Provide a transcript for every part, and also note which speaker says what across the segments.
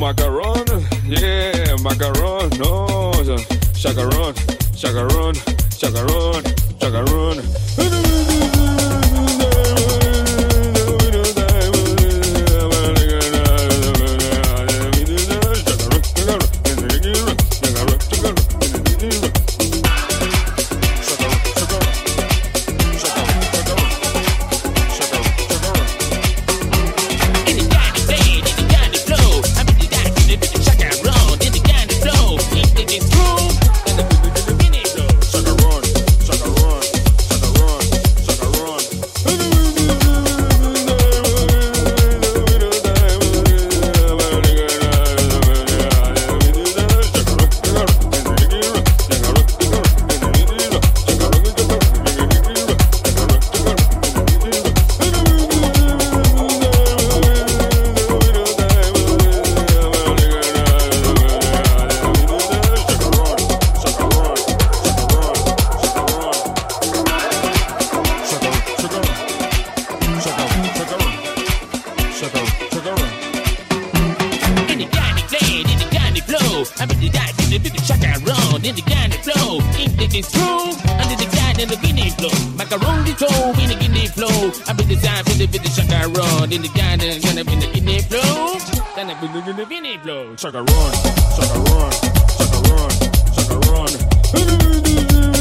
Speaker 1: macaron, yeah, macaron, no, chacarón, chacarón, chacarón, chacarón.
Speaker 2: I've been the guy did the big shock I run, then the guy in flow. If it is true, I did the guy in the guinea flow. Macaroni toe in the guinea flow. I've been the guy did the big shock I run, then the guy in the guinea flow. Then I been in the guinea flow. Shock
Speaker 1: I run, shock I run, shock I run, shock I run.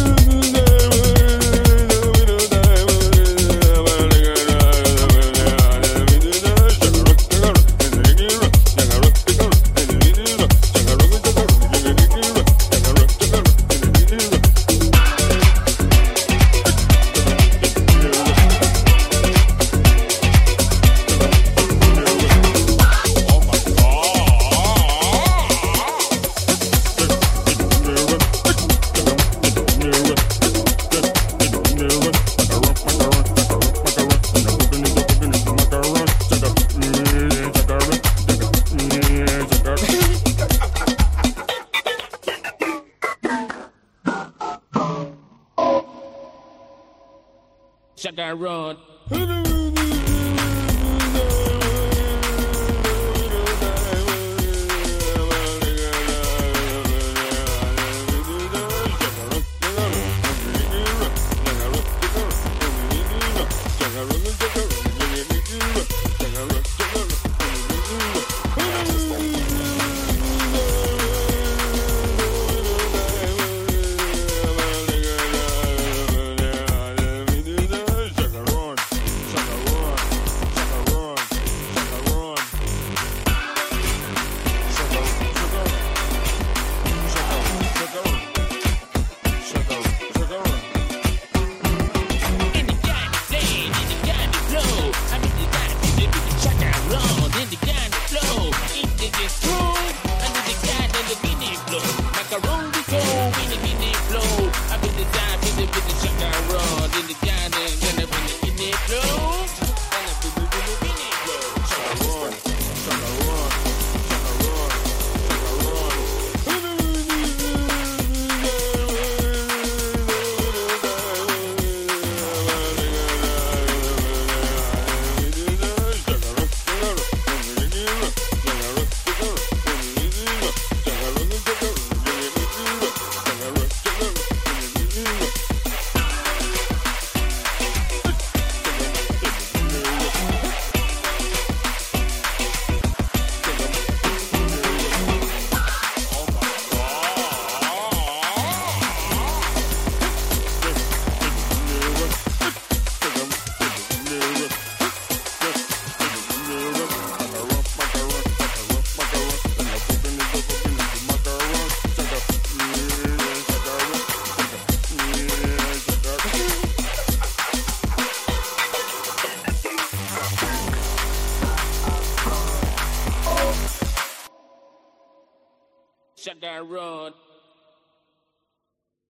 Speaker 2: shut that road. Sugar Road.